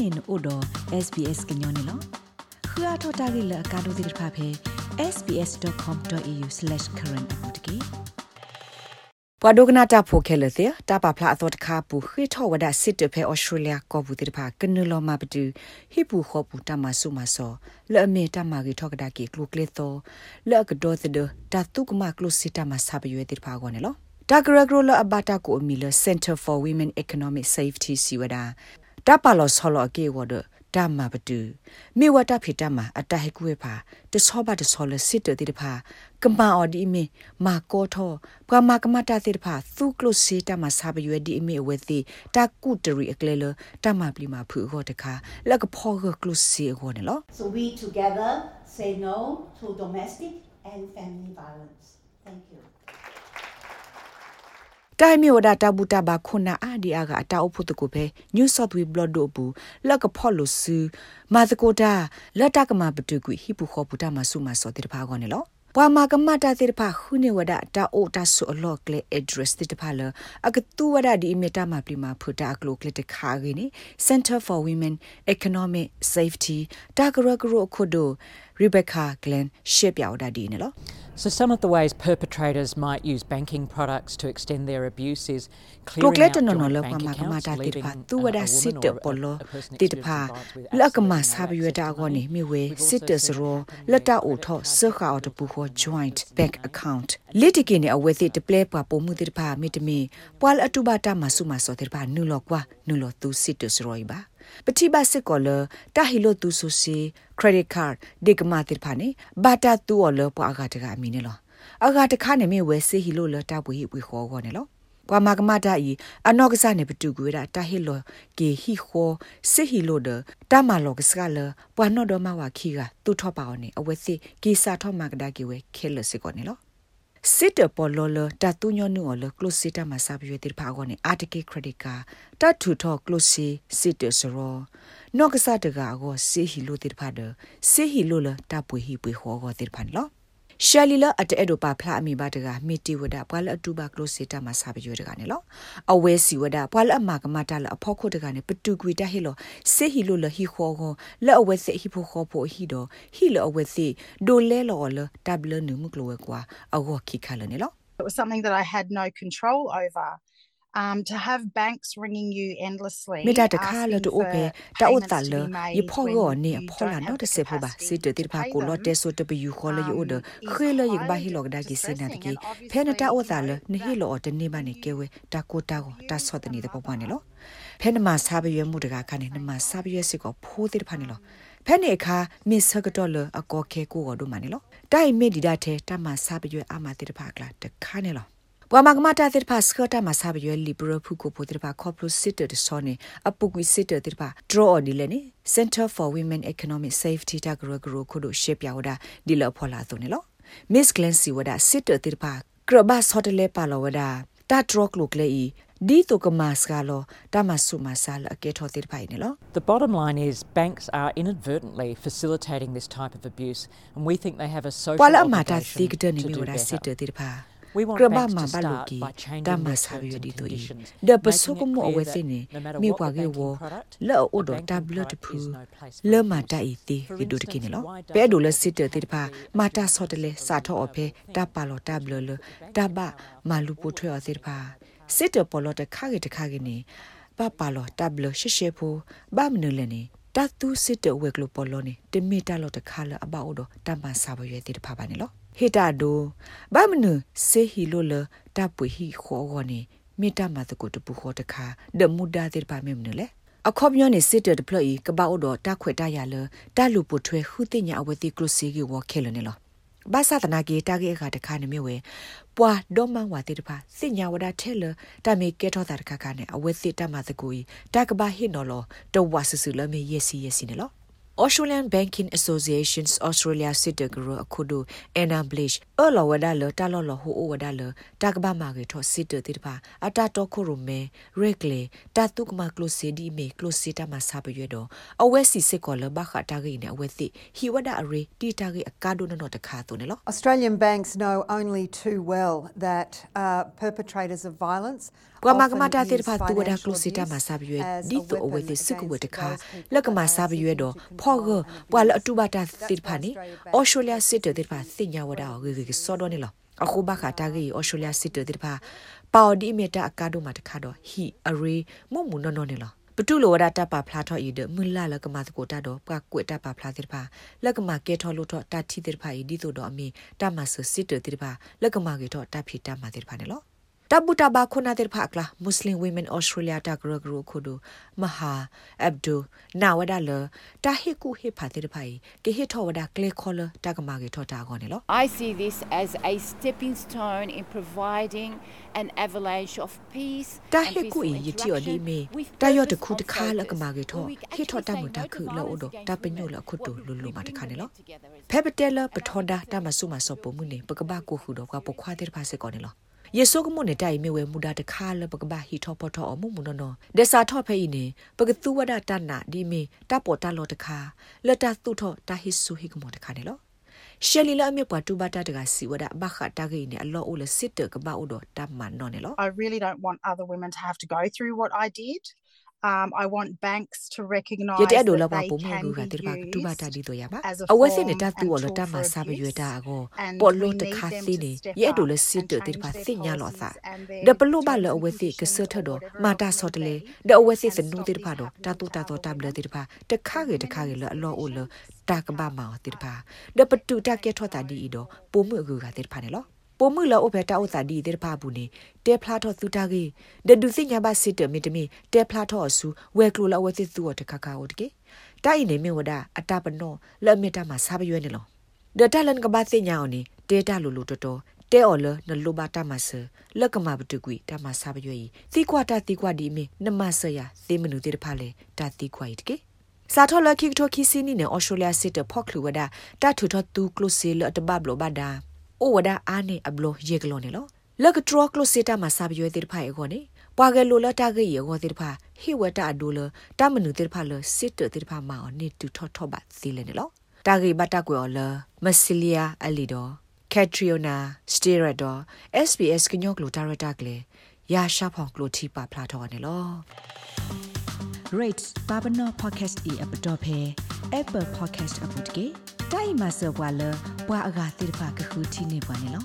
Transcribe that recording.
နေနို့တော့ SBS ကညောနေလောခရထတာဂိလကာဒိုတိဖာဖေ sbs.com.au/current အပူတကေပဝဒကနာတာဖိုခဲလတဲ့တာပါဖလာအသောတခါပူခိထောဝဒစစ်တဖဲဩစတြေးလျကောဘူးတိဖာကနလောမပတူဟိပူခောပူတမဆုမဆောလဲ့အမေတမဂီထောကဒါကီကလုကလေသောလဲ့ကဒေါ်သဒတာတုကမကလုစီတမဆာဘရွေတိဖာကောနေလောတာဂရဂရလအဘတာကိုအမီလ Center for Women Economic Safety စီဝဒ တပါလောဆောလအကေဝဒတမပတူမေဝတာဖိတမအတဟေကွေဖာတဆောဘတဆောလစစ်တတိတဖာကမ္ဘာအော်ဒီမီမာကောထောပကမာကမတာတိတဖာသူကလုစီတမဆာဘရွေဒီမီဝေတိတာကုတရီအကလေလတမပလီမာဖူဟောတခါလကဖောကကလုစီဟောနေလော So we together say no to domestic and family violence. Thank you. တိုင်မြော်ဒါတာဘူတာဘာခုနာအာဒီအာကအတာအဖို့တကိုပဲ New South Wales Blood တို့ဘူးလက်ကဖော်လို့စူမာသကိုတာလက်တကမပတူကွီဟိပူခောပူတာမဆူမစောတိတဖာကောနေလောပွာမာကမတာတိတဖာခုနေဝဒတာအိုတာဆူအလော့ကလေ address တိတဖာလအကတူဝဒဒီမီတာမပလီမာဖူတာကလိုကလတခါဂိနေ Center for Women Economic Safety တာဂရဂရခုဒို Rebecca Glenn ရှေ့ပြောက်တာဒီနေလော So, some of the ways perpetrators might use banking products to extend their abuse is clearing out joint bank accounts, leaving a, a woman or a, a person experiencing violence with joint bank account. ပတိပါစစ်ကောလတာဟီလိုတူဆူစီ credit card ဒီကမာတိဖာနေဘာတာတူော်လပွားကတကအမီနေလောအကတခါနေမြဝဲစီဟီလိုလတာပွေပွေခေါ်ခေါ်နေလောပွာမကမတာဤအနောက်ကစားနေပတူကွေတာတာဟီလိုကေဟီခေါ်စီဟီလိုဒတာမလောကစကလပွာနော့ဒမဝခီကတူထောပါအောင်နေအဝဲစီကီစာထောမကဒါကေဝဲခဲလစစ်ကောနေလော စစ်တပေါ်လောလတတူညနုော်လကလုစစ်တမစာပြွေတိဖာကောနေအာတကေခရဒစ်ကာတတ်ထူထောကလုစီစစ်တစရောနော့ကစားတကာကိုစေဟီလိုတိဖာဒစေဟီလိုလတပွေဟီပွေခေါ်ကောတိဖန်လော ရှာလီလာအတဲဒိုပါဖလာအမီဘာတကမီတီဝဒပွာလအတူပါကလိုစီတာမစာပရွေတကနေလောအဝဲစီဝဒပွာလအမကမတာလအဖောက်ခုတကနေပတူကွီတဟီလောစေဟီလိုလဟီခေါကိုလက်အဝဲစီဟီဖိုခေါဖိုဟီဒိုဟီလောအဝဲစီဒိုလဲလောလတဘလနုမကလောကွာအဝခိခါလနေလော It was something that I had no control over. Um, to have banks ringing you endlessly. မေတာတခါလ asking တူ for ပေတာဥ payments တ to လ be ယ made ဖော when ရောနေ you ဖောလာ don't နော have တ the စေဖောပါ capacity စစ်တတိဖာ to ကို pay လော them. တဲဆိုတပယူခေါ်လယိုဒ um, is ခေလယဘ highly ဟီလောကဒါကိစနာတကိ distressing and ဖဲနတာဥ obviously, တလ you know, နဟီလောတနေမနေကေဝတာကိုတာကိုတာဆောတနေတဲ့ပပနေလောဖဲနမစာပရွေမှုတကခနဲ့နမစာပရွေစစ်ကိုဖိုးတဲ့ဖာနေလောဖဲနေအခါမစ်ဆကတော့လအကောခဲကိုကိုတို့မနေလောတိုင်မေဒီဒတ်တဲ့တမစာပရွေအမတဲ့ဖာကလာတခါနေလော ပဝမကမတာတဲ့ဖာစကတာမဆာဘရွေလီဘရဖူကိုပိုတဲ့ဖာကော့ပလိုစစ်တဆောနေအပုကွီစစ်တဲ့ဖာ draw ဒီလေနေ Center for Women Economic Safety တဂရဂရခုတို့ရှေ့ပြောဝဒဒီလဖော်လာသူနေလော Miss Glancy ဝဒစစ်တဲ့ဖာကရဘတ်ဟိုတယ်လေပါလောဝဒတာ draw ကလုကလေဒီတုကမစကလောတမဆုမဆာလအကေထောတဲ့ဖိုင်နေလော The bottom line is banks are inadvertently facilitating this type of abuse, and we think they have a social ပွာလမတာစီ obligation ကတဲ့နေ to မီ do ဝဒစစ် better. တဲ့ဖာ We want ကရဘ banks မ to ဘလု start ကီ by changing တမ their ဆာ terms ဘရွေ and ဒီတူဤ conditions, ဒပ making ဆု it ကမော clear ဝဲ that စနေ no matter မိ what ပွား the ကေဝ banking product, လောအို a ဒ banking တဘလတ product ဖူ is no place for လောမ abuse. တိုင်တီ For ဒီဒိုတကိနေ instance, လော why does ပဲဒိုလ it စစ်တဲ့ have တိ to ဖာ be a မာတာ bank ဆော့တလေ for စာထော့အဖေတပါလောတဘလလတဘမာလူပိုထွေအစစ်ဖာစစ်တပေါ်လောတခါကေတခါကေနေပပါလောတဘလရှေရှေဖိုဘာမနလနေတတူစစ်တဝဲကလိုပေါ်လောနေတမီတာလောတခါလအဘောဒတမဆာဘရွေတိဖာပါနေလော ဟေတာဒိုဘာမနစေဟီလိုလတပွေဟီခေါ်ခေါ်နေမေတ္တာမတကုတပူခေါ်တခါဒမူဒါတိပါမေမနလေအခေါပညောနေစစ်တဲ့ပလော့ဤကပောက်တော့တခွေတရလတလူပုထွဲခုတင်ညာအဝတိကလုစီကီဝခဲလနေလောဘာသာတနာကေတာကေအခါတခါနေမြဝဲပွာဒေါမန်ဝါတိတဖာစညာဝဒထဲလတမေကေထောတာတခါခါနေအဝတိတမသကူဤတကဘာဟိနော်လောတဝါဆဆူလမေယစီယစီနေလော Australian Banking Association's Australia a Akudu ena blish, ola Wadala Talolo Ho Wadala Dagba Margaret Sita Tirpa Atato Kurume Regle Tatuk Maklose di Me Closita Masabuedo Awesi Sekola Baka Tarina Wethi Hiwada Are Ditari ne lo. Australian banks know only too well that uh, perpetrators of violence ကမကမတာတိဖာတူဝဒါကလိုစီတာမဆာပရွေဒီတူအဝဲသိစစ်ကဝတခါလက်ကမဆာပရွေတော့ဖောဂပွာလအတူဘာတာတိဖာနီအော်စတြေးလျစစ်တတိဖာစင်ညာဝဒါဂေဂေစောဒိုနေလောအခုဘခတာဂီအော်စတြေးလျစစ်တေတပါပေါဒီမီတာအကာဒိုမှာတခါတော့ဟီအရေမုံမူနော်နော်နေလားပတူလိုရတာပါဖလာထော်ဤဒမွလာလကမတ်ကိုတာတော့ပကွက်တာပါဖလာတိပါလက်ကမကဲထော်လို့တော့တာတီတိပါဤဒီဆိုတော့အမီတာမဆစစ်တေတပါလက်ကမကေတော့တာဖီတာမတိပါနေလို့တဘူတဘာခုနာတဲ့ဖာကလာမွတ်စလင်ဝီမန်အော်စတြေးလျ တာဂရဂရခုဒူမဟာအဗ်ဒူနာဝဒါလတာဟီကူဟီဖာတဲ့ဖိုင်ကေဟီထောဝဒါကလေခေါ်လတာကမာကေထောတာကောနေလော I see this as a stepping stone in providing an avalanche of peace တာဟေကူယတီော်ဒီမေတာယောတခုတခါလကမာကေထောခေထောတာမတာခုလောအိုဒတာပညိုလခုတူလူလူမာတခါနေလောဖဲပတဲလပထောဒါတာမဆုမဆောပမှုနေပကဘာကိုခု တော့ကပခွာတဲ့ဖာစေကောနေလောယေဆုကမွန်နေတိုင်မြေဝဲမူဒါတခါလပကဘာဟီထောပေါ်ထောအမှုမူနော်နော်ဒေစာထောဖဲဤနေပကသူဝဒတနာဒီမေတပေါ်တလောတခါလတသူထောတာဟိဆုဟိကမောတခါနေလောရှယ်လီလာမြေပွားတူဘတာတကစီဝဒဘခတာဂိနေအလောအိုလစစ်တကဘာအိုဒတမန်နော်နေလော I really don't want other women to have to go through what I did. Um, I want banks to recognize ယတဲ့ဒိုလာ that ပါ they ပုံမ can ကူက be တဲ့ပါတူပါတာ used ဒီတော့ရပါ as a အဝဲစနေတ form တူ and လ tool တမ for ဆာပရွေတာ abuse. ကို And ပေါ် we လို့တ need ခါ them စီ to နေ step ရဲ့ဒိုလ up စစ်တ and တဲ့ပါ change စညာ their လောသာ policies and their ဒပလို့ပါလ terms အ and ဝဲစီက conditions စထတော့ or whatever မာတာ else ဆော်တ may လေ be ဒအဝဲစီ and စနူ stop တဲ့ the ပါတော့တာတူ happening တာ to တော့ our တာဘလ women. တဲ့ပါတခါကေတခါကေလအလောအိုလတာကဘာမာတဲ့ပါဒပတူတာကေထောတာဒီတော့ပုံမှုကူကတဲ့ ပါနေလောပုံမှုလောအဖက်တာဥတာဒီတဲ့ပါဘူးနေတဲဖလာတော့သူတာကေဒဒုစိညာဘစစ်တမီတမီတဲဖလာတော့အဆူဝဲကလိုလအဝဲစစ်သူတ်တခါခါဟုတ်ကေတိုင်နေမြဝဒအတပနောလက်မီတာမှာစာပရွေးနေလောဒတလန်ကဘာစိညာအောင်နေတေတာလူလူတော်တော်တဲအော်လနလိုဘာတာမဆလက်ကမဘတကွီတာမစာပရွေးသီကွာတာသီကွာဒီမီနမဆယာသေမနုတေတဖာလေတာသီကွာဤတကေစာထောလခိကတိုခီစီနီနေအော်စတြေးလျစစ်တဖော့ကလူဝဒတာထူထတူကလိုစီလတ်ဘဘလဘဒါ အိုဝဒအာနေအဘလရေကလောနေလောလက်ကထရကလိုစီတာမစာပရွေးတေတဖာအေကောနေပွာကလိုလတာကေယေကောတေတဖာဟိဝတာဒိုလတာမနုတေတဖာလစစ်တတေတဖာမာနေတူထောထောဘသီလေနေလောတာဂေဘတာကွယ်လမဆီလီယာအလီဒိုကက်ထရီယိုနာစတီရဒို SBS ကညောကလိုတာရတာကလေရာရှာဖောင်ကလိုတီပါဖလာထောနေလော rate babano podcast e app dot phe apple podcast app dot ke dai ma so wa lo wa aga tir pa ka khu thi ne ba ne lo